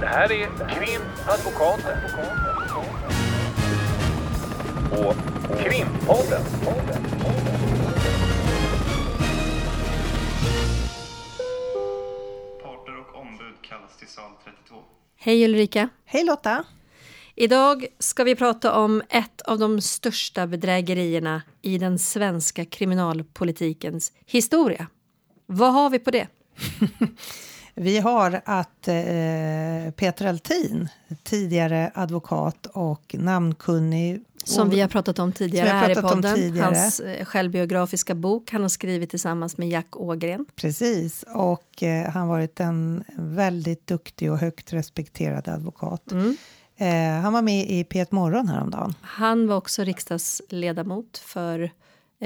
Det här är Krimadvokaten. Och Krimpodden. Parter och ombud kallas till sal 32. Hej Ulrika! Hej Lotta! Idag ska vi prata om ett av de största bedrägerierna i den svenska kriminalpolitikens historia. Vad har vi på det? Vi har att eh, Peter Altin, tidigare advokat och namnkunnig som vi har pratat om tidigare har här i pratat podden. tidigare. Hans eh, självbiografiska bok han har skrivit tillsammans med Jack Ågren. Precis, och eh, han varit en väldigt duktig och högt respekterad advokat. Mm. Eh, han var med i P1 Morgon häromdagen. Han var också riksdagsledamot för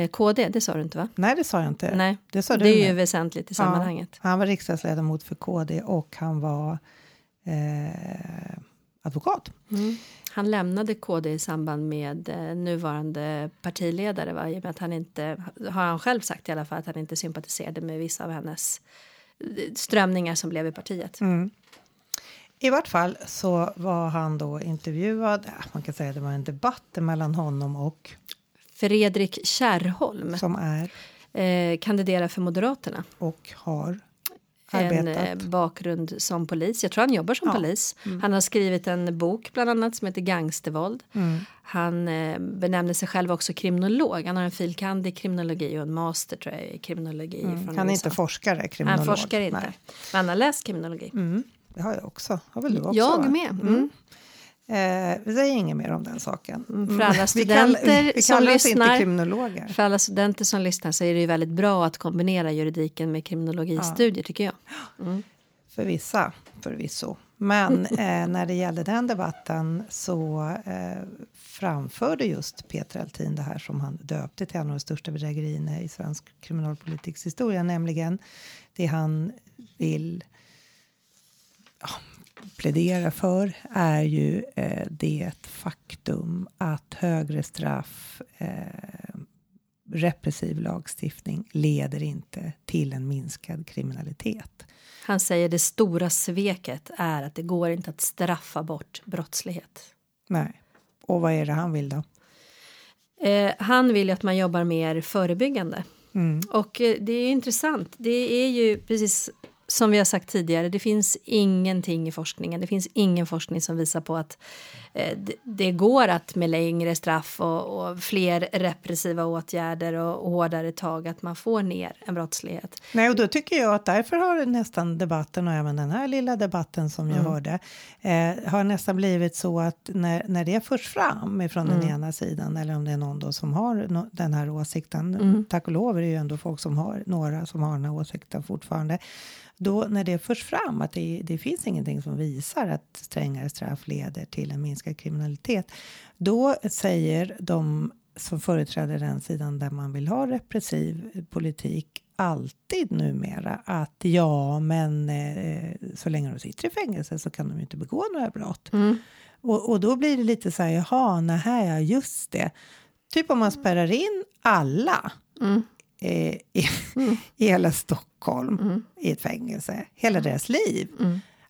KD, det sa du inte va? Nej, det sa jag inte. Nej, det, sa det du är ju nu. väsentligt i sammanhanget. Ja, han var riksdagsledamot för KD och han var eh, advokat. Mm. Han lämnade KD i samband med eh, nuvarande partiledare va? i och med att han inte, har han själv sagt i alla fall, att han inte sympatiserade med vissa av hennes eh, strömningar som blev i partiet. Mm. I vart fall så var han då intervjuad, man kan säga att det var en debatt mellan honom och Fredrik Kärrholm som är eh, kandiderar för Moderaterna. och har En arbetat. eh, bakgrund som polis. Jag tror han jobbar som Ja. polis. Han har skrivit en bok bland annat som heter Gangstervåld. Mm. Han eh, benämner sig själv också kriminolog. Han har en filkand i kriminologi och en master tror jag, i kriminologi. från Mm. Han är USA. inte forskare, kriminolog. Han forskar inte. Nej. Men han har läst kriminologi. Mm. Det har jag också. Har väl du också? Jag va? med. Mm. Eh, vi säger inget mer om den saken. Mm, för alla Vi studenter vi som kallar oss inte lyssnar. kriminologer. För alla studenter som lyssnar så är det ju väldigt bra att kombinera juridiken med kriminologistudier tycker jag. För vissa, förvisso. Men eh, när det gällde den debatten så eh, framförde just Peter Altin det här som han döpte till en av de största bedrägerierna i svensk kriminalpolitiks historia, nämligen det han vill ja, plädera för är ju eh, det faktum att högre straff eh, repressiv lagstiftning leder inte till en minskad kriminalitet. Han säger det stora sveket är att det går inte att straffa bort brottslighet. Nej. Och vad är det han vill då? Eh, han vill ju att man jobbar mer förebyggande. Mm. Och eh, det är intressant. Det är ju precis som vi har sagt tidigare, det finns ingenting i forskningen. Det finns ingen forskning som visar på att eh, det, det går att med längre straff och, och fler repressiva åtgärder och, och hårdare tag att man får ner en brottslighet. Nej, och då tycker jag att därför har nästan debatten och även den här lilla debatten som jag hörde eh, har nästan blivit så att när, när det förs fram ifrån den ena sidan eller om det är någon då som har no, den här åsikten, tack och lov är det ju ändå folk som har några som har den här åsikten fortfarande. Då när det förs fram att det, det finns ingenting som visar att strängare straff leder till en minskad kriminalitet. Då säger de som företräder den sidan där man vill ha repressiv politik alltid numera att ja, men eh, så länge de sitter i fängelse så kan de ju inte begå några brott. Och, och då blir det lite så här, jaha, nej, ja, just det. Typ om man spärrar in alla eh, i, i hela Stockholm i ett fängelse, hela deras liv.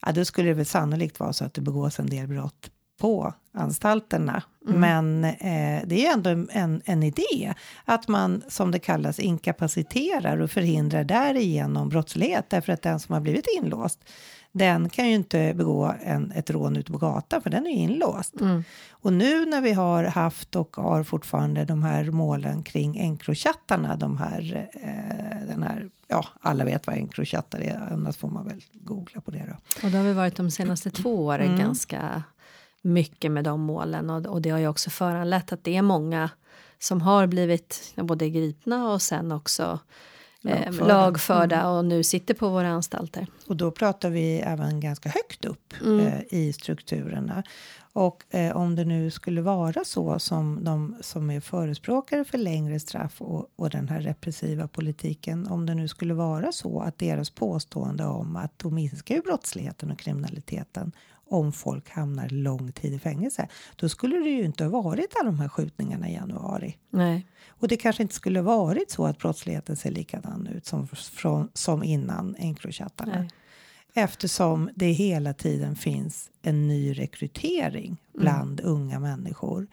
Ja, då skulle det väl sannolikt vara så att det begås en del brott på anstalterna. Men eh, det är ändå en, en, en idé att man, som det kallas, inkapaciterar och förhindrar därigenom brottslighet. Därför att den som har blivit inlåst, den kan ju inte begå en, ett rån ute på gatan, för den är inlåst. Och nu när vi har haft och har fortfarande de här målen kring Encrochattarna, de här, eh, den här, ja, alla vet vad Encrochattar är, annars får man väl googla på det då. Och det har vi varit de senaste två åren ganska mycket med de målen och, och det har ju också föranlett att det är många som har blivit både gripna och sen också eh, Lagförda. lagförda och nu sitter på våra anstalter. Och då pratar vi även ganska högt upp eh, i strukturerna. Och eh, om det nu skulle vara så som de som är förespråkare för längre straff och, och den här repressiva politiken, om det nu skulle vara så att deras påstående om att då minskar ju brottsligheten och kriminaliteten om folk hamnar lång tid i fängelse, då skulle det ju inte ha varit alla de här skjutningarna i januari. Nej. Och det kanske inte skulle varit så att brottsligheten ser likadan ut som, från, som innan Encrochattarna. Nej. eftersom det hela tiden finns en ny rekrytering bland unga människor.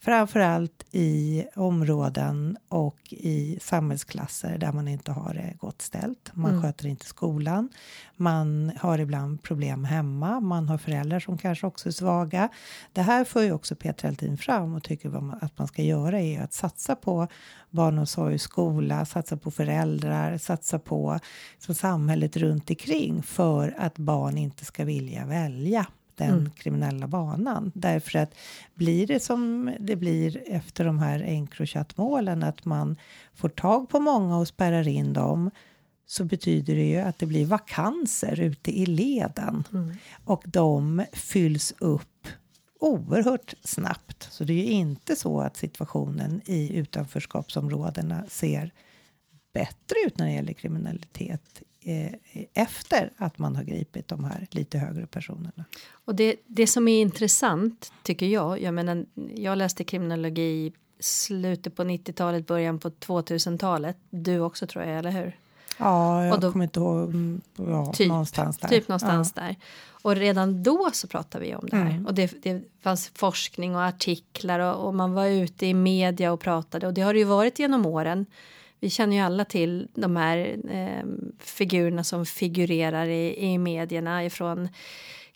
Framförallt i områden och i samhällsklasser där man inte har det gott ställt. Man Mm. sköter inte skolan. Man har ibland problem hemma. Man har föräldrar som kanske också är svaga. Det här för ju också Peter Heltin fram och tycker man, att man ska göra är att satsa på barnomsorg, skola, satsa på föräldrar, satsa på samhället runt omkring för att barn inte ska vilja välja den Mm. kriminella banan. Därför att blir det som det blir efter de här Encrochat-målen att man får tag på många och spärrar in dem så betyder det ju att det blir vakanser ute i leden Mm. och de fylls upp oerhört snabbt. Så det är ju inte så att situationen i utanförskapsområdena ser bättre ut när det gäller kriminalitet eh, efter att man har gripit de här lite högre personerna. Och det, det som är intressant tycker jag, jag menar, jag läste kriminologi slutet på 90-talet, början på 2000-talet. Du också tror jag, eller hur? Ja, jag Och då- kommer inte ihåg. mm, Ja, Typ, någonstans där. Typ någonstans där. Och redan då så pratade vi om det här. Mm. Och det, det fanns forskning och artiklar och, och man var ute i media och pratade. Och det har det ju varit genom åren. Vi känner ju alla till de här eh, figurerna som figurerar i, i medierna ifrån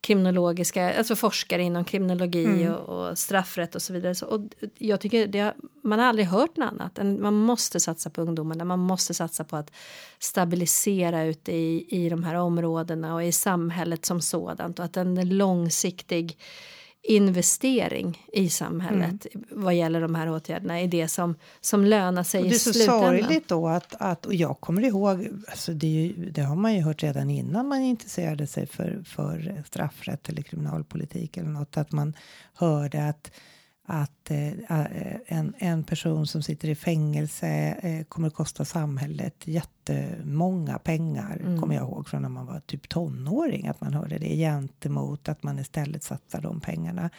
kriminologiska, alltså forskare inom kriminologi Mm. och, och straffrätt och så vidare. Så, och jag tycker det, man har aldrig hört något annat. än Man måste satsa på ungdomarna, man måste satsa på att stabilisera ute i, i de här områdena och i samhället som sådant och att en långsiktig investering i samhället vad gäller de här åtgärderna är det som, som lönar sig Mm. Och det är i så sorgligt då att, att och jag kommer ihåg, alltså det, är ju, det har man ju hört redan innan man intresserade sig för, för straffrätt eller kriminalpolitik eller något, att man hörde att att eh, en, en person som sitter i fängelse eh, kommer att kosta samhället jättemånga pengar, Mm. kommer jag ihåg från när man var typ tonåring, att man hörde det gentemot att man istället satsar de pengarna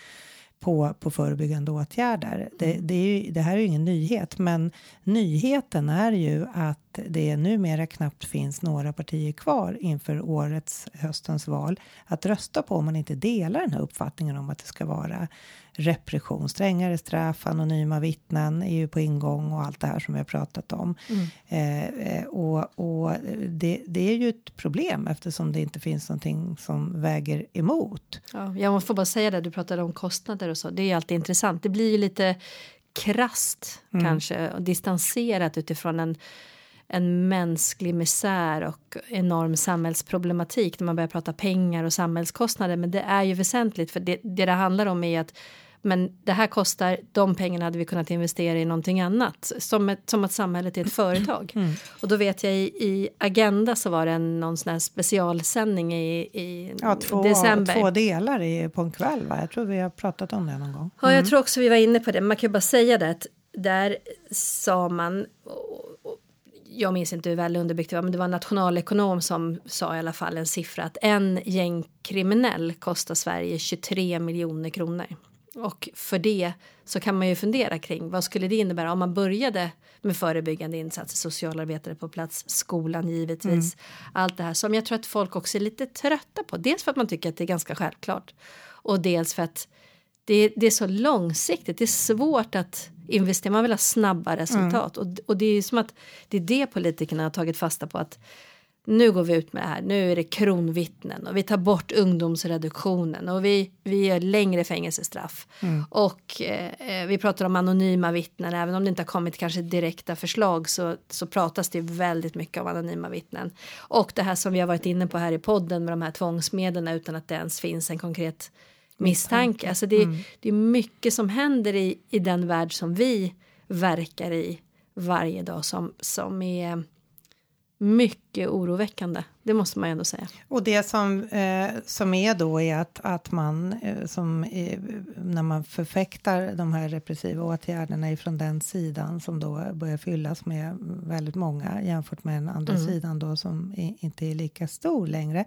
på, på förebyggande åtgärder. Det, det, är ju, det här är ju ingen nyhet, men nyheten är ju att det numera knappt finns några partier kvar inför årets höstens val att rösta på om man inte delar den här uppfattningen om att det ska vara repression, strängare straff, anonyma vittnen är ju på ingång och allt det här som vi har pratat om. Eh, eh, och och det, det är ju ett problem eftersom det inte finns någonting som väger emot. Ja, jag får bara säga det, du pratade om kostnader och så. Det är ju alltid intressant. Det blir ju lite krast Mm. kanske och distanserat utifrån en, en mänsklig misär och enorm samhällsproblematik när man börjar prata pengar och samhällskostnader. Men det är ju väsentligt för det det, det handlar om är att men det här kostar, de pengarna hade vi kunnat investera i någonting annat. Som, ett, som att samhället är ett företag. Mm. Och då vet jag i, i Agenda så var det en, någon sån här specialsändning i, i Ja, två, december. två delar i, på en kväll. Va? Jag tror vi har pratat om det någon gång. Ja, jag tror också vi var inne på det. Man kan ju bara säga det att där sa man, jag minns inte hur väl underbyggt det var, men det var en nationalekonom som sa i alla fall en siffra att en gängkriminell kostar Sverige 23 miljoner kronor. Och för det så kan man ju fundera kring vad skulle det innebära om man började med förebyggande insatser, socialarbetare på plats, skolan givetvis, allt det här som jag tror att folk också är lite trötta på. Dels för att man tycker att det är ganska självklart och dels för att det, det är så långsiktigt, det är svårt att investera, man vill ha snabba resultat. Och, och det är som att det är det politikerna har tagit fasta på att nu går vi ut med det här, nu är det kronvittnen och vi tar bort ungdomsreduktionen och vi, vi gör längre fängelsestraff. Och eh, vi pratar om anonyma vittnen, även om det inte har kommit kanske direkta förslag så, så pratas det väldigt mycket om anonyma vittnen. Och det här som vi har varit inne på här i podden med de här tvångsmedlen utan att det ens finns en konkret misstanke. Alltså det, det är mycket som händer i, i den värld som vi verkar i varje dag som, som är mycket oroväckande. Det måste man ju ändå säga. Och det som, eh, som är då är att, att man eh, som eh, när man förfäktar de här repressiva åtgärderna ifrån den sidan som då börjar fyllas med väldigt många jämfört med den andra sidan då som i, inte är lika stor längre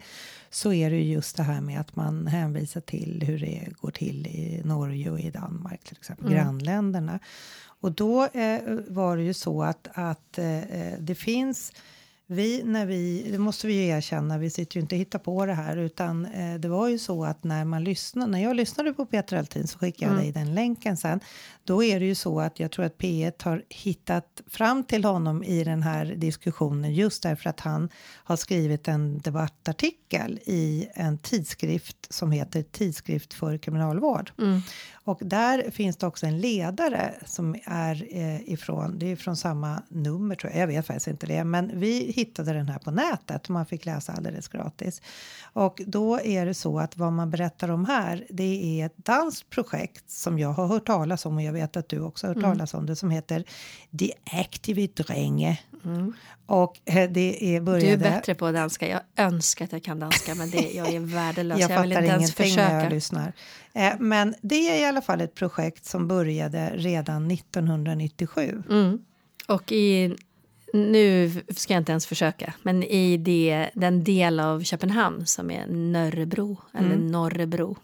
så är det ju just det här med att man hänvisar till hur det går till i Norge och i Danmark till exempel, grannländerna. Och då eh, var det ju så att, att eh, det finns vi, när vi, det måste vi ju erkänna, vi sitter ju inte och hittar på det här utan eh, det var ju så att när man lyssnade, när jag lyssnade på Peter Altin så skickade jag Mm. dig den länken sen. Då är det ju så att jag tror att P1 har hittat fram till honom i den här diskussionen just därför att han har skrivit en debattartikel i en tidskrift som heter Tidskrift för kriminalvård. Mm. Och där finns det också en ledare som är eh, ifrån, det är från samma nummer tror jag, jag vet faktiskt inte det, men vi hittade den här på nätet man fick läsa alldeles gratis. Och då är det så att vad man berättar om här, det är ett danskt projekt som jag har hört talas om och jag vet att du också har hört talas om det som heter Die Active Dränge. Och eh, det är började... Du är bättre på danska. Jag önskar att jag kan danska, men det, jag är värdelös. Jag Jag, vill inte ens ingenting när jag försöka. lyssnar. Eh, men det är i alla fall ett projekt som började redan 1997. Mm. Och i, nu ska jag inte ens försöka, men i det, den del av Köpenhamn som är Nörrebro, eller Mm. Norrebro.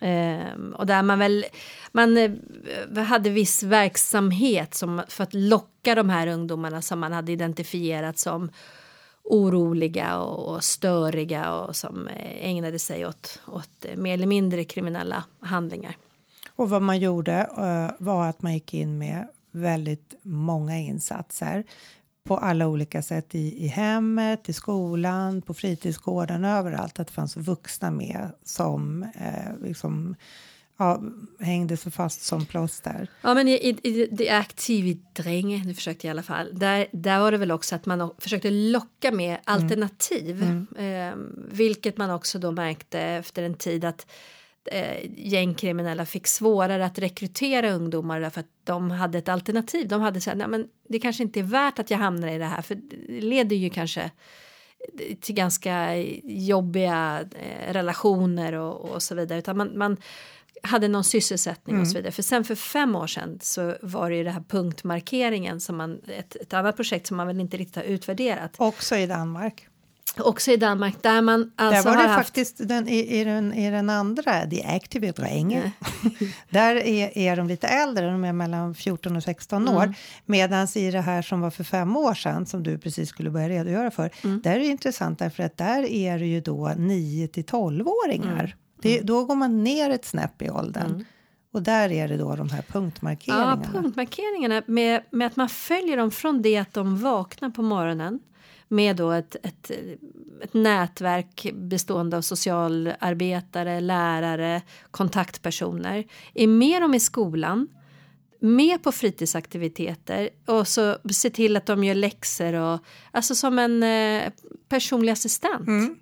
Ehm, och där man väl, man eh, hade viss verksamhet som, för att locka de här ungdomarna som man hade identifierat som oroliga och, störiga och som eh, ägnade sig åt, åt eh, mer eller mindre kriminella handlingar. Och vad man gjorde var att man gick in med väldigt många insatser på alla olika sätt i, i hemmet, i skolan, på fritidsgården, överallt. Att det fanns vuxna med som eh, liksom, ja, hängde så fast som plåster. Ja, men i, i, i det aktivdränge, nu försökte jag i alla fall, där, där var det väl också att man försökte locka med alternativ. Eh, vilket man också då märkte efter en tid att eh, gängkriminella fick svårare att rekrytera ungdomar därför att de hade ett alternativ. De hade sagt, nej men det kanske inte är värt att jag hamnar i det här för det leder ju kanske till ganska jobbiga eh, relationer och, och så vidare. Utan man, man hade någon sysselsättning och så vidare. För sen för fem år sedan så var det ju det här punktmarkeringen som man, ett, ett annat projekt som man väl inte riktigt har utvärderat. Också i Danmark. Också i Danmark där man alltså Där var har det haft faktiskt den, i, i, den, i den andra, The Active Dränge. Där är, är de lite äldre, de är mellan 14 och 16 år. Medan i det här som var för fem år sedan, som du precis skulle börja redogöra för, där är det intressant därför att där är det ju då 9 till 12-åringar. Det, då går man ner ett snäpp i åldern. Och där är det då de här Ja, punktmarkeringarna. punktmarkeringarna med, med att man följer dem från det att de vaknar på morgonen med då ett, ett, ett nätverk bestående av socialarbetare, lärare, kontaktpersoner. Är med dem i skolan, med på fritidsaktiviteter och så se till att de gör läxor och alltså som en eh, personlig assistent. Mm.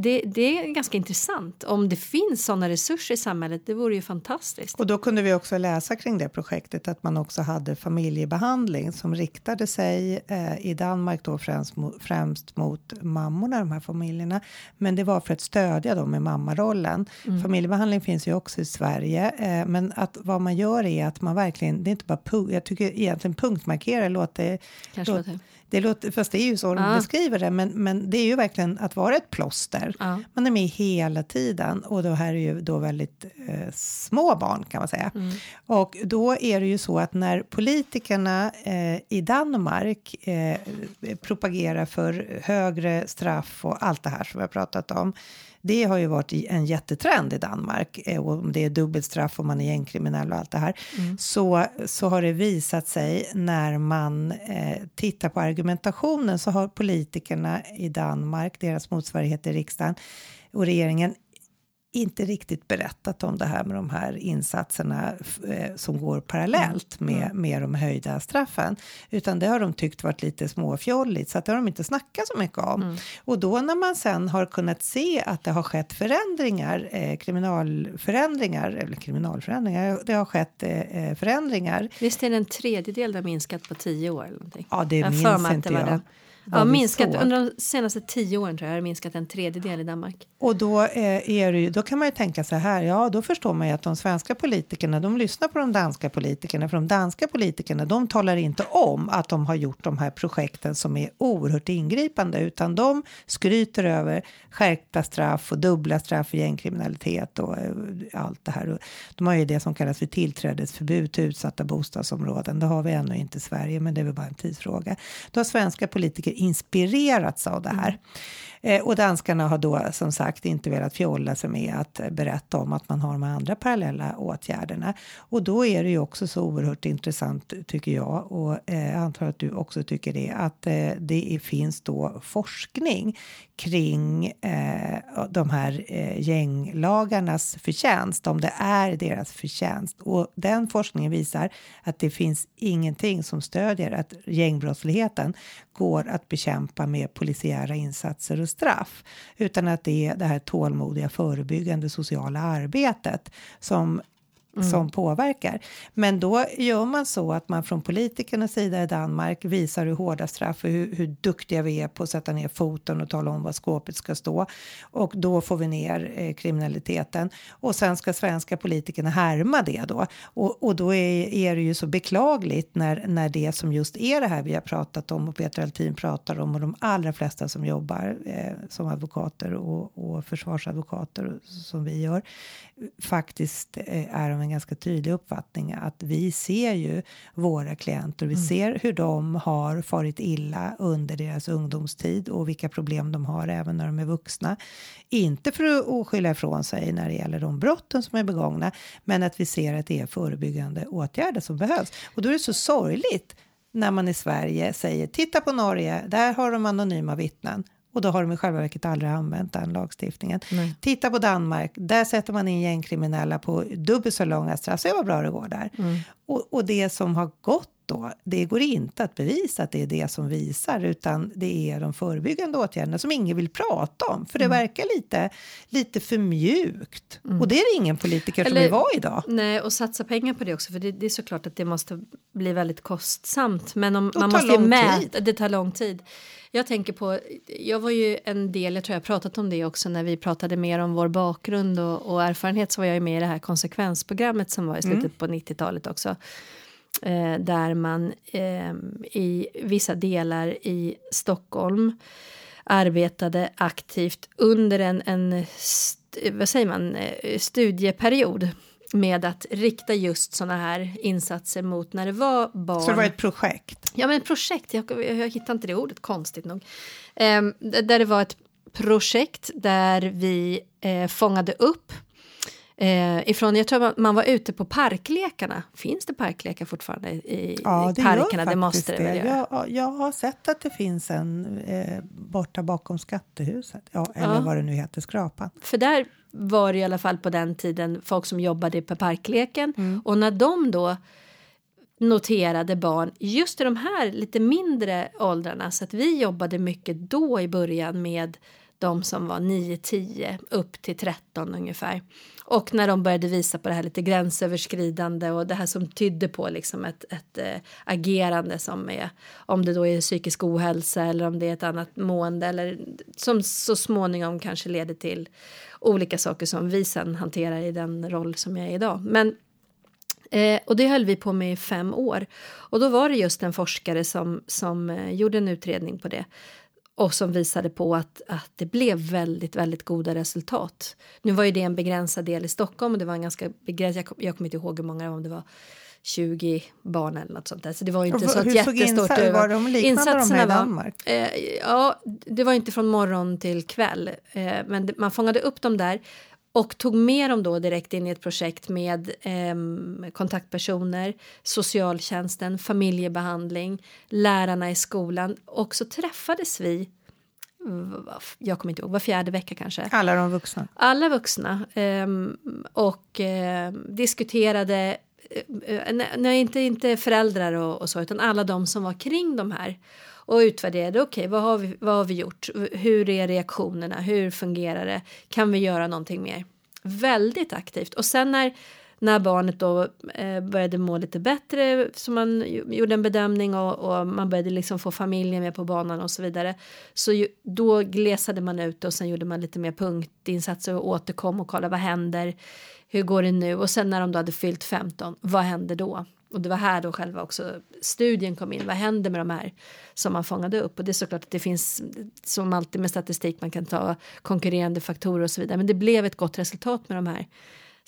Det, det är ganska intressant. Om det finns sådana resurser i samhället, det vore ju fantastiskt. Och då kunde vi också läsa kring det projektet att man också hade familjebehandling som riktade sig eh, i Danmark då främst, främst mot mammorna, de här familjerna. Men det var för att stödja dem i mammarollen. Familjebehandling finns ju också i Sverige, eh, men att vad man gör är att man verkligen, det är inte bara punkt, jag tycker egentligen punktmarkera låter, Kanske låt- låter. Det låter, fast det är ju så de Ja. beskriver det, men, men det är ju verkligen att vara ett plåster. Ja. Man är med hela tiden och det här är ju då väldigt eh, små barn kan man säga. Och då är det ju så att när politikerna eh, i Danmark eh, propagerar för högre straff och allt det här som vi har pratat om. Det har ju varit en jättetrend i Danmark eh, och om det är dubbelstraff och man är gängkriminell och allt det här. Så, så har det visat sig när man eh, tittar på argumentationen så har politikerna i Danmark, deras motsvarighet i riksdagen och regeringen inte riktigt berättat om det här med de här insatserna eh, som går parallellt med, med de höjda straffen. Utan det har de tyckt varit lite småfjolligt så att det har de inte snackat så mycket om. Och då när man sen har kunnat se att det har skett förändringar, eh, kriminalförändringar, eller kriminalförändringar, det har skett eh, eh, förändringar. Visst är det en tredjedel det har minskat på tio år? Eller någonting? Ja, det Jag minns inte det jag. den. Ja, minskat, under de senaste tio åren tror jag har minskat en tredjedel i Danmark. Och då, eh, är det ju, då kan man ju tänka så här, ja då förstår man ju att de svenska politikerna de lyssnar på de danska politikerna för de danska politikerna de talar inte om att de har gjort de här projekten som är oerhört ingripande utan de skryter över skärpta straff och dubbla straff för gängkriminalitet och eh, allt det här. De har ju det som kallas för tillträdesförbud till utsatta bostadsområden. Det har vi ännu inte i Sverige men det är väl bara en tidsfråga. Då har svenska politiker inspirerats av det här. Mm. Eh, och danskarna har då som sagt inte velat fjolla sig med att berätta om att man har de andra parallella åtgärderna. Och då är det ju också så oerhört intressant tycker jag och eh, jag antar att du också tycker det att eh, det finns då forskning kring eh, de här eh, gänglagarnas förtjänst, om det är deras förtjänst. Och den forskningen visar att det finns ingenting som stödjer att gängbrottsligheten går att bekämpa med polisiära insatser och straff, utan att det är det här tålmodiga förebyggande sociala arbetet som Mm. som påverkar. Men då gör man så att man från politikernas sida i Danmark visar hur hårda straff och hur, hur duktiga vi är på att sätta ner foten och tala om vad skåpet ska stå. Och då får vi ner eh, kriminaliteten. Och sen ska svenska politikerna härma det då. Och, och då är, är det ju så beklagligt när, när det som just är det här vi har pratat om och Peter Altin pratar om och de allra flesta som jobbar eh, som advokater och, och försvarsadvokater som vi gör faktiskt eh, är av en ganska tydlig uppfattning att vi ser ju våra klienter. Vi mm. ser hur de har farit illa under deras ungdomstid och vilka problem de har även när de är vuxna. Inte för att skylla ifrån sig när det gäller de brotten som är begångna, men att vi ser att det är förebyggande åtgärder som behövs. Och då är det så sorgligt när man i Sverige säger titta på Norge, där har de anonyma vittnen och då har de i själva verket aldrig använt den lagstiftningen. Nej. Titta på Danmark, där sätter man in gängkriminella på dubbelt så långa straff. Se vad bra det går där. Mm. Och, och det som har gått då, det går inte att bevisa att det är det som visar utan det är de förebyggande åtgärderna som ingen vill prata om för det mm. verkar lite, lite för mjukt. Mm. Och det är det ingen politiker Eller, som vill vara idag. Nej, och satsa pengar på det också för det, det är såklart att det måste bli väldigt kostsamt. Men om, man måste ju mäta, det tar lång tid. Jag tänker på, jag var ju en del, jag tror jag pratat om det också när vi pratade mer om vår bakgrund och, och erfarenhet så var jag ju med i det här konsekvensprogrammet som var i slutet mm. på 90-talet också. Eh, där man eh, i vissa delar i Stockholm arbetade aktivt under en, en vad säger man, eh, studieperiod med att rikta just såna här insatser mot när det var barn. Så det var ett projekt? Ja, men projekt. Jag, jag, jag hittar inte det ordet, konstigt nog. Eh, där det var ett projekt där vi eh, fångade upp Eh, ifrån, jag tror man, var ute på parklekarna. Finns det parklekar fortfarande i, ja, det parkerna? Gör det måste det, det. Jag, jag, har sett att det finns en eh, borta bakom Skattehuset. Ja, eller ja. vad det nu heter, Skrapan. För där var det i alla fall på den tiden folk som jobbade på parkleken. Mm. Och när de då noterade barn just i de här lite mindre åldrarna så att vi jobbade mycket då i början med de som var 9-10 upp till 13 ungefär. Och när de började visa på det här lite gränsöverskridande och det här som tydde på liksom ett, ett äh, agerande som är om det då är psykisk ohälsa eller om det är ett annat mående eller som så småningom kanske leder till olika saker som vi sen hanterar i den roll som jag är idag. Men Eh, och det höll vi på med i fem år. Och då var det just en forskare som, som eh, gjorde en utredning på det och som visade på att, att det blev väldigt, väldigt goda resultat. Nu var ju det en begränsad del i Stockholm och det var en ganska begränsad, jag, jag kommer inte ihåg hur många om det var 20 barn eller något sånt där. Så det var inte och så hur jättestort. Insats, var de liknande de här i Danmark? Var, eh, ja, det var inte från morgon till kväll. Eh, men det, man fångade upp dem där och tog med dem då direkt in i ett projekt med eh, kontaktpersoner, socialtjänsten, familjebehandling, lärarna i skolan och så träffades vi jag kommer inte ihåg, var fjärde vecka kanske. Alla de vuxna? Alla vuxna. Eh, och eh, diskuterade, eh, nej, inte, inte föräldrar och, och, så, utan alla de som var kring de här och utvärderade. Okej, okay, vad, har vi, vad har vi gjort? Hur är reaktionerna? Hur fungerar det? Kan vi göra någonting mer? Väldigt aktivt. Och sen när när barnet då eh, började må lite bättre så man gjorde en bedömning och, och, man började liksom få familjen med på banan och så vidare. Så ju, då glesade man ut och sen gjorde man lite mer punktinsatser och återkom och kollade vad händer. Hur går det nu? Och sen när de då hade fyllt 15, vad händer då? Och det var här då själva också studien kom in. Vad händer med de här som man fångade upp? Och det är såklart att det finns som alltid med statistik man kan ta konkurrerande faktorer och så vidare. Men det blev ett gott resultat med de här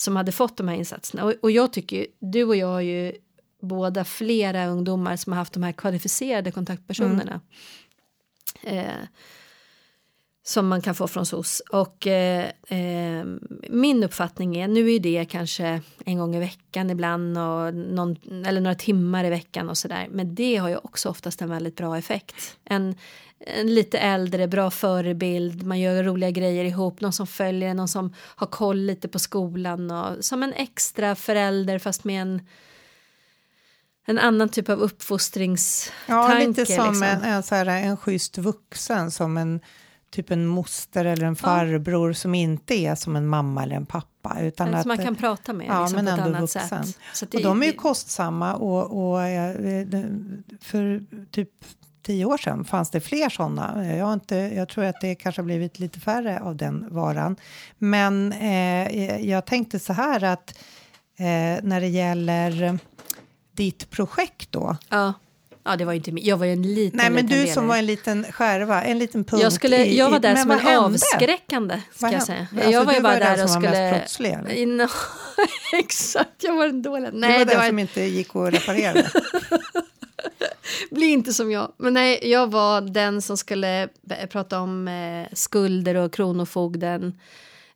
som hade fått de här insatserna. Och, och jag tycker du och jag har ju båda flera ungdomar som har haft de här kvalificerade kontaktpersonerna. Eh, som man kan få från SOS. Och eh, eh, min uppfattning är, nu är det kanske en gång i veckan ibland och någon, eller några timmar i veckan och sådär. Men det har ju också oftast en väldigt bra effekt. En, en lite äldre, bra förebild, man gör roliga grejer ihop, någon som följer, någon som har koll lite på skolan och som en extra förälder fast med en en annan typ av uppfostringstanke. Ja, lite som liksom. en, en, så här, en schysst vuxen, som en typ en moster eller en farbror ja. som inte är som en mamma eller en pappa. Utan eller att, som man kan prata med ja, liksom, men på ett ändå annat vuxen. sätt. Så och de är ju kostsamma och, och eh, för typ tio år sedan fanns det fler sådana. Jag, har inte, jag tror att det kanske har blivit lite färre av den varan. Men eh, jag tänkte så här att eh, när det gäller ditt projekt då. Ja. Ja, det var inte Jag var ju en liten Nej, men liten du som var en liten skärva, en liten punkt. Jag, skulle, i, jag var där som en hände? avskräckande, ska Vad jag säga. Alltså, jag var ju du bara var den där och som var skulle... mest brottslig, eller? No, exakt, jag var den dåliga. Du Nej, var det den var... som inte gick att reparera. Bli inte som jag. Men nej, jag var den som skulle prata om eh, skulder och kronofogden.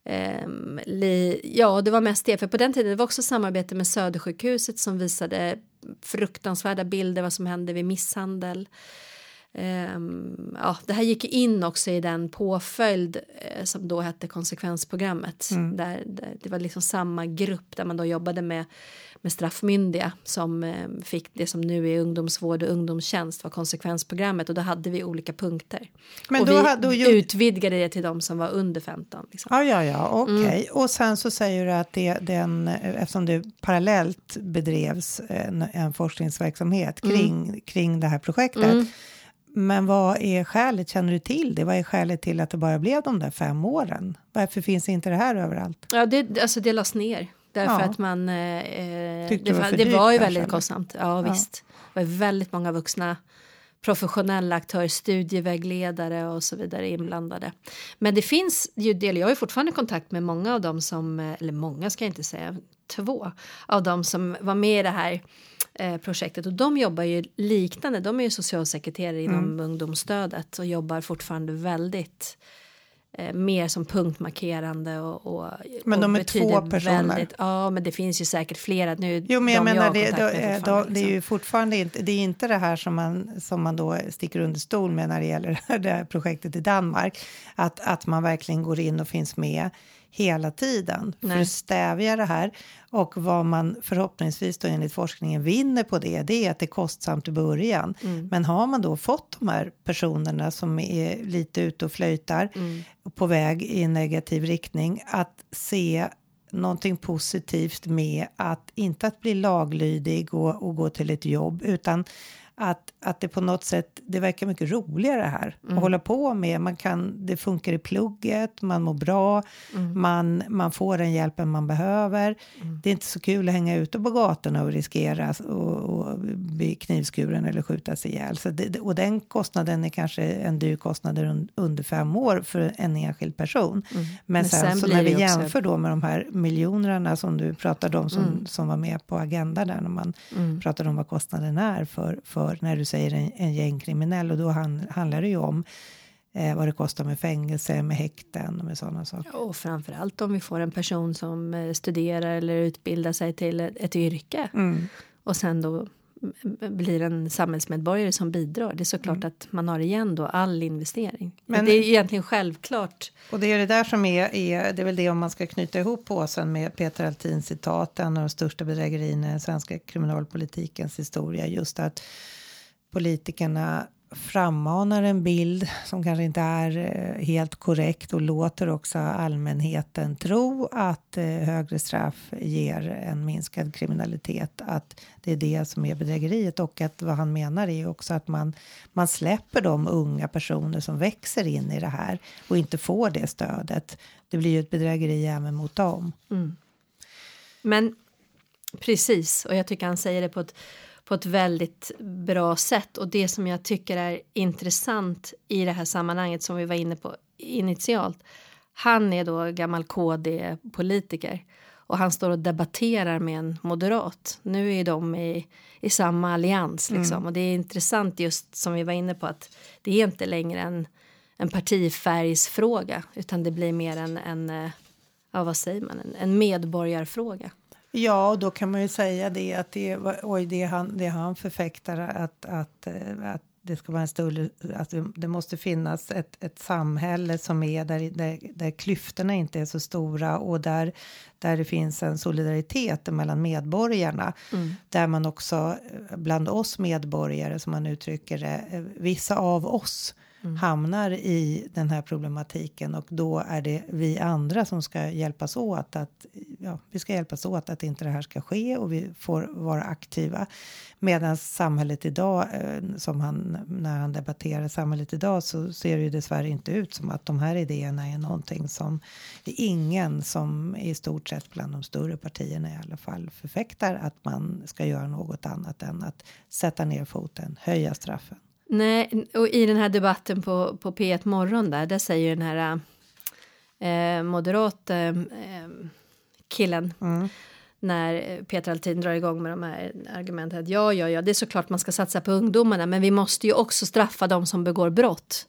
Ehm, li, ja, det var mest det. För på den tiden det var också samarbete med Södersjukhuset som visade fruktansvärda bilder vad som hände vid misshandel. Um, ja, det här gick in också i den påföljd eh, som då hette konsekvensprogrammet. Mm. Där, där, det var liksom samma grupp där man då jobbade med, med straffmyndiga som eh, fick det som nu är ungdomsvård och ungdomstjänst var konsekvensprogrammet och då hade vi olika punkter. Men och då vi hade- då gjorde- utvidgade det till de som var under 15. Liksom. Ja, ja, ja, okej. Mm. Och sen så säger du att det, den, eftersom det parallellt bedrevs en, en forskningsverksamhet Mm. kring, kring det här projektet. Men vad är skälet, känner du till det? Vad är skälet till att det bara blev de där fem åren? Varför finns inte det här överallt? Ja, det, alltså det lades ner. Därför Ja. att man... Eh, eh, Tyckte det, var det dyrt var ju väldigt eller? kostsamt. Ja, visst. Det var väldigt många vuxna professionella aktörer, studievägledare och så vidare inblandade. Men det finns ju del, jag har ju fortfarande kontakt med många av dem som, eh, eller många ska jag inte säga, två av dem som var med i det här eh, projektet och de jobbar ju liknande, de är ju socialsekreterare inom Mm. ungdomsstödet och jobbar fortfarande väldigt eh, mer som punktmarkerande och, och Men och de är betyder två personer. ja, men det finns ju säkert flera nu. Jo, men jag menar, har det, då, med eh, då, det är liksom. ju fortfarande inte, det är inte det här som man, som man då sticker under stol med när det gäller det här projektet i Danmark. Att, att man verkligen går in och finns med hela tiden för Nej. att stävja det här. Och vad man förhoppningsvis då enligt forskningen vinner på det, det är att det är kostsamt i början. Mm. Men har man då fått de här personerna som är lite ute och flöjtar Mm. på väg i en negativ riktning, att se någonting positivt med att inte att bli laglydig och, och gå till ett jobb utan att, att det på något sätt, det verkar mycket roligare här Mm. att hålla på med. Man kan, det funkar i plugget, man mår bra, Mm. man, man får den hjälpen man behöver. Det är inte så kul att hänga ute på gatorna och riskera och, och bli knivskuren eller skjutas ihjäl. Så det, och den kostnaden är kanske en dyr kostnad un- under fem år för en enskild person. Men, Mm. Men sen, sen så när vi också- jämför då med de här miljonerna som du pratade om som, Mm. som var med på Agenda där när man pratade om vad kostnaden är för, för när du säger en, en gängkriminell och då han, handlar det ju om eh, vad det kostar med fängelse, med häkten och med sådana saker. Och framförallt om vi får en person som eh, studerar eller utbildar sig till ett, yrke Mm. och sen då blir en samhällsmedborgare som bidrar. Det är såklart att man har igen då all investering. Men- det är egentligen självklart. Och det är det där som är, är, det är väl det om man ska knyta ihop påsen med Peter Altins citat, en av de största bedrägerierna i den svenska kriminalpolitikens historia, just att politikerna frammanar en bild som kanske inte är eh, helt korrekt och låter också allmänheten tro att eh, högre straff ger en minskad kriminalitet, att det är det som är bedrägeriet och att vad han menar är också att man, man släpper de unga personer som växer in i det här och inte får det stödet. Det blir ju ett bedrägeri även mot dem. Mm. Men precis, och jag tycker han säger det på ett, på ett väldigt bra sätt. Och det som jag tycker är intressant i det här sammanhanget som vi var inne på initialt. Han är då gammal KD-politiker och han står och debatterar med en moderat. Nu är de i, i samma allians liksom. Mm. och det är intressant just som vi var inne på att det är inte längre en, en partifärgsfråga utan det blir mer en, en eh, ja, vad säger man, en, en medborgarfråga. Ja, och då kan man ju säga det att det, oj, det, han, det han förfäktar att, att, eh, att det ska vara en större, att det måste finnas ett, ett samhälle som är där, där, där klyftorna inte är så stora och där, där det finns en solidaritet mellan medborgarna. Mm. Där man också eh, bland oss medborgare, som man uttrycker det, eh, vissa av oss mm. hamnar i den här problematiken och då är det vi andra som ska hjälpas åt att ja, vi ska hjälpas åt att inte det här ska ske och vi får vara aktiva. Medan samhället idag, eh, som han när han debatterar samhället idag så ser det ju dessvärre inte ut som att de här idéerna är någonting som det är ingen som i stort sett bland de större partierna i alla fall förfäktar att man ska göra något annat än att sätta ner foten, höja straffen. Nej, och i den här debatten på, på P1 Morgon där, där säger den här eh, moderat eh, killen mm. när Peter Altin drar igång med de här argumenten att ja, ja, ja, det är såklart man ska satsa på ungdomarna, men vi måste ju också straffa de som begår brott.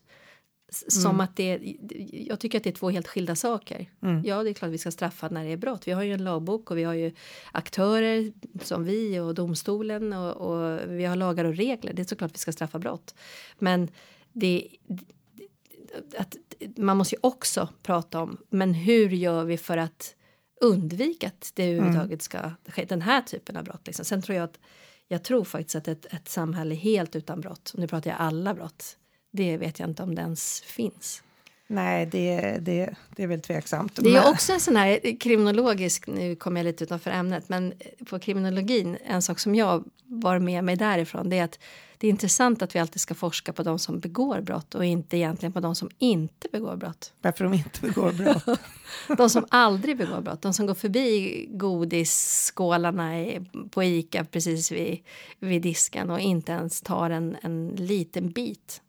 Som mm. att det, jag tycker att det är två helt skilda saker. Mm. Ja, det är klart vi ska straffa när det är brott. Vi har ju en lagbok och vi har ju aktörer som vi och domstolen och, och vi har lagar och regler. Det är såklart vi ska straffa brott. Men det, att man måste ju också prata om, men hur gör vi för att undvika att det mm. överhuvudtaget ska ske den här typen av brott. Liksom. Sen tror jag att jag tror faktiskt att ett, ett samhälle helt utan brott, och nu pratar jag alla brott, det vet jag inte om det ens finns. Nej, det, det, det är väl tveksamt. Det är också en sån här kriminologisk, nu kommer jag lite utanför ämnet, men på kriminologin, en sak som jag var med mig därifrån, det är att det är intressant att vi alltid ska forska på de som begår brott och inte egentligen på de som inte begår brott. Varför de inte begår brott? de som aldrig begår brott, de som går förbi godisskålarna på Ica precis vid, vid disken och inte ens tar en, en liten bit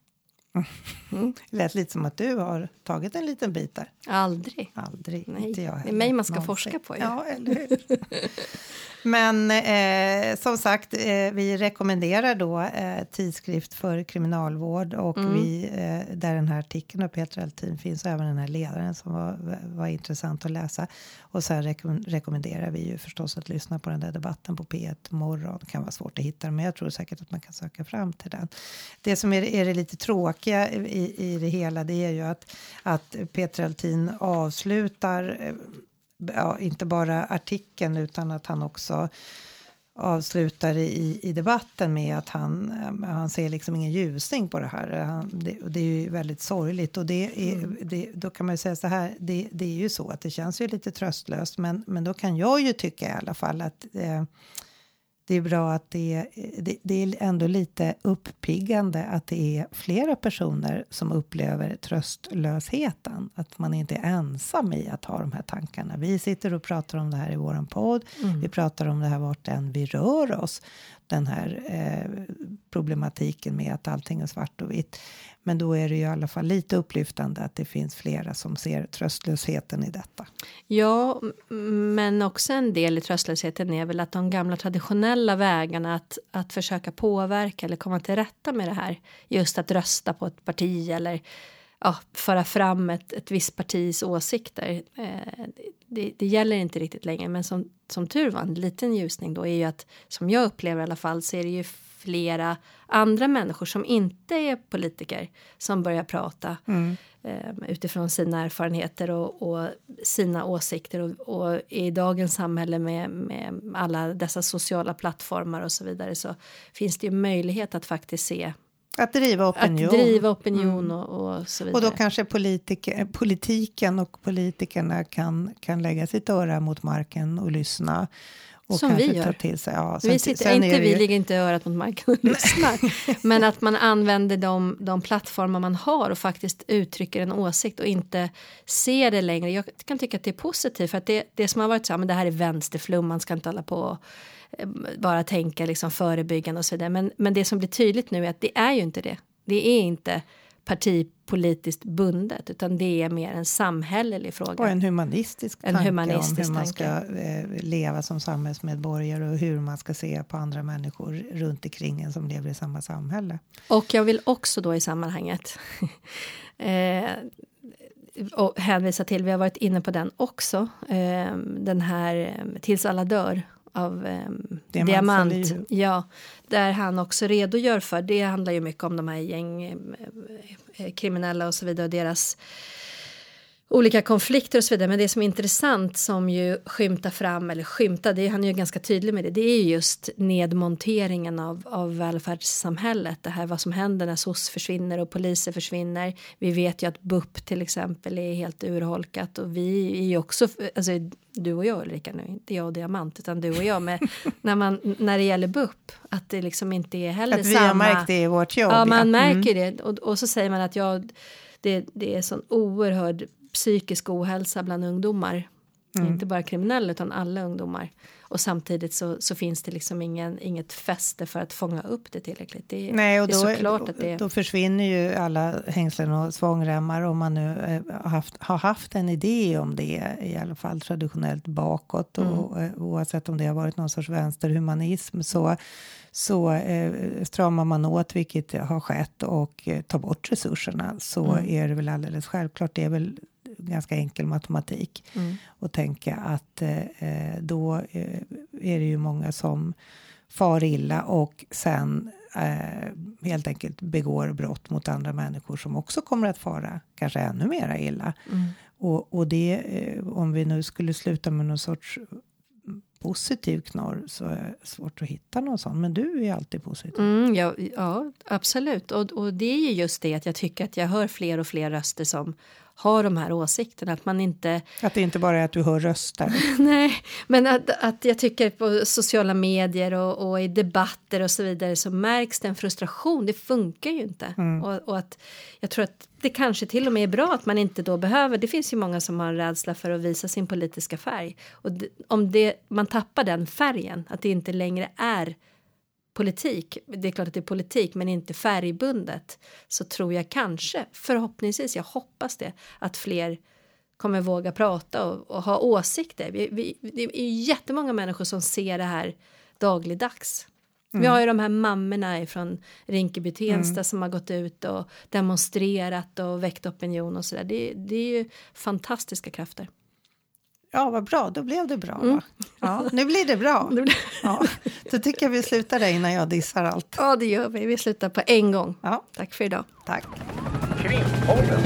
Mm. Det lät lite som att du har tagit en liten bit där. Aldrig. Aldrig. Nej. Inte jag heller. Det är mig man ska Någonsin. forska på. Ju. Ja, eller hur? Men eh, som sagt, eh, vi rekommenderar då eh, tidskrift för kriminalvård och mm. vi, eh, där den här artikeln av Peter Altin finns och även den här ledaren som var, var intressant att läsa. Och sen rekom rekommenderar vi ju förstås att lyssna på den där debatten på P1 morgon. Det kan vara svårt att hitta den, men jag tror säkert att man kan söka fram till den. Det som är, är det lite tråkiga i, i det hela, det är ju att, att Peter Altin avslutar eh, ja, inte bara artikeln utan att han också avslutar i, i debatten med att han, eh, han ser liksom ingen ljusning på det här. Han, det, det, är ju väldigt sorgligt och det är, mm. det, då kan man ju säga så här, det, det är ju så att det känns ju lite tröstlöst men, men då kan jag ju tycka i alla fall att eh, det är bra att det, det, det, är ändå lite uppiggande att det är flera personer som upplever tröstlösheten. Att man inte är ensam i att ha de här tankarna. Vi sitter och pratar om det här i vår podd. Mm. Vi pratar om det här vart än vi rör oss. Den här eh, problematiken med att allting är svart och vitt. Men då är det ju i alla fall lite upplyftande att det finns flera som ser tröstlösheten i detta. Ja, men också en del i tröstlösheten är väl att de gamla traditionella vägarna att, att försöka påverka eller komma till rätta med det här. Just att rösta på ett parti eller ja, föra fram ett, ett visst partis åsikter. Eh, det, det, gäller inte riktigt längre, men som, som tur var en liten ljusning då är ju att som jag upplever i alla fall så är det ju flera andra människor som inte är politiker som börjar prata mm. eh, utifrån sina erfarenheter och, och sina åsikter och, och, i dagens samhälle med, med alla dessa sociala plattformar och så vidare så finns det ju möjlighet att faktiskt se att driva opinion. Att driva opinion mm. och, och, så vidare. Och då kanske politik, politiken och politikerna kan, kan lägga sitt öra mot marken och lyssna och som vi gör. Till sig. Ja, vi sitter, inte, vi ju... ligger inte örat mot marken och lyssnar. men att man använder de, de plattformar man har och faktiskt uttrycker en åsikt och inte ser det längre. Jag kan tycka att det är positivt för att det, det som har varit så här, men det här är vänsterflum, man ska inte hålla på och bara tänka liksom förebyggande och så vidare. Men, men det som blir tydligt nu är att det är ju inte det. Det är inte partipolitiskt bundet utan det är mer en samhällelig fråga. Och en humanistisk En tanke humanistisk om hur man ska eh, leva som samhällsmedborgare och hur man ska se på andra människor runt omkring en som lever i samma samhälle. Och jag vill också då i sammanhanget eh, och hänvisa till, vi har varit inne på den också, eh, den här eh, Tills alla dör av eh, Diamant Diamant. Ja, där han också redogör för, det handlar ju mycket om de här gäng eh, eh, kriminella och så vidare och deras olika konflikter och så vidare. Men det som är intressant som ju skymtar fram, eller skymtar, det är, han är ju ganska tydlig med det, det är ju just nedmonteringen av, av välfärdssamhället. Det här vad som händer när SOS försvinner och poliser försvinner. Vi vet ju att BUP till exempel är helt urholkat och vi är ju också, alltså du och jag Ulrika nu, inte jag och Diamant utan du och jag, med, när, man, när det gäller BUP, att det liksom inte är heller Att vi samma... har märkt det i vårt jobb. Ja, man Mm. märker det. Och, och så säger man att jag, det, det är sån oerhörd psykisk ohälsa bland ungdomar. Mm. Inte bara kriminella utan alla ungdomar. Och samtidigt så, så finns det liksom ingen, inget fäste för att fånga upp det tillräckligt. Det, Nej, och det då, är såklart att det då försvinner ju alla hängslen och svångremmar om man nu eh, har, haft, har haft en idé om det, i alla fall traditionellt bakåt. Mm. Och, eh, oavsett om det har varit någon sorts vänsterhumanism så, så eh, stramar man åt, vilket har skett, och eh, tar bort resurserna så Mm. är det väl alldeles självklart. Det är väl ganska enkel matematik Mm. och tänka att eh, eh, då eh, är det ju många som far illa och sen eh, helt enkelt begår brott mot andra människor som också kommer att fara kanske ännu mera illa. Mm. Och, och det, eh, om vi nu skulle sluta med någon sorts positiv knorr så är det svårt att hitta någon sån. Men du är alltid positiv. Mm, ja, ja, absolut. Och, och det är ju just det att jag tycker att jag hör fler och fler röster som har de här åsikterna. Att man inte Att det inte bara är att du hör röster. Nej, men att, att jag tycker på sociala medier och, och i debatter och så vidare så märks det en frustration. Det funkar ju inte. Och, och att jag tror att det kanske till och med är bra att man inte då behöver. Det finns ju många som har en rädsla för att visa sin politiska färg. Och det, om det, man tappar den färgen, att det inte längre är politik, det är klart att det är politik men inte färgbundet, så tror jag kanske, förhoppningsvis, jag hoppas det, att fler kommer våga prata och, och ha åsikter. Vi, vi, det är jättemånga människor som ser det här dagligdags. Vi har ju de här mammorna från Rinkeby-Tensta som har gått ut och demonstrerat och väckt opinion och sådär. Det, det är ju fantastiska krafter. Ja, vad bra. Då blev det bra. Va? Ja, nu blir det bra. Ja, då tycker jag vi slutar där innan jag dissar allt. Ja, det gör vi. Vi slutar på en gång. Ja, Tack för idag. tack. Krimpodden.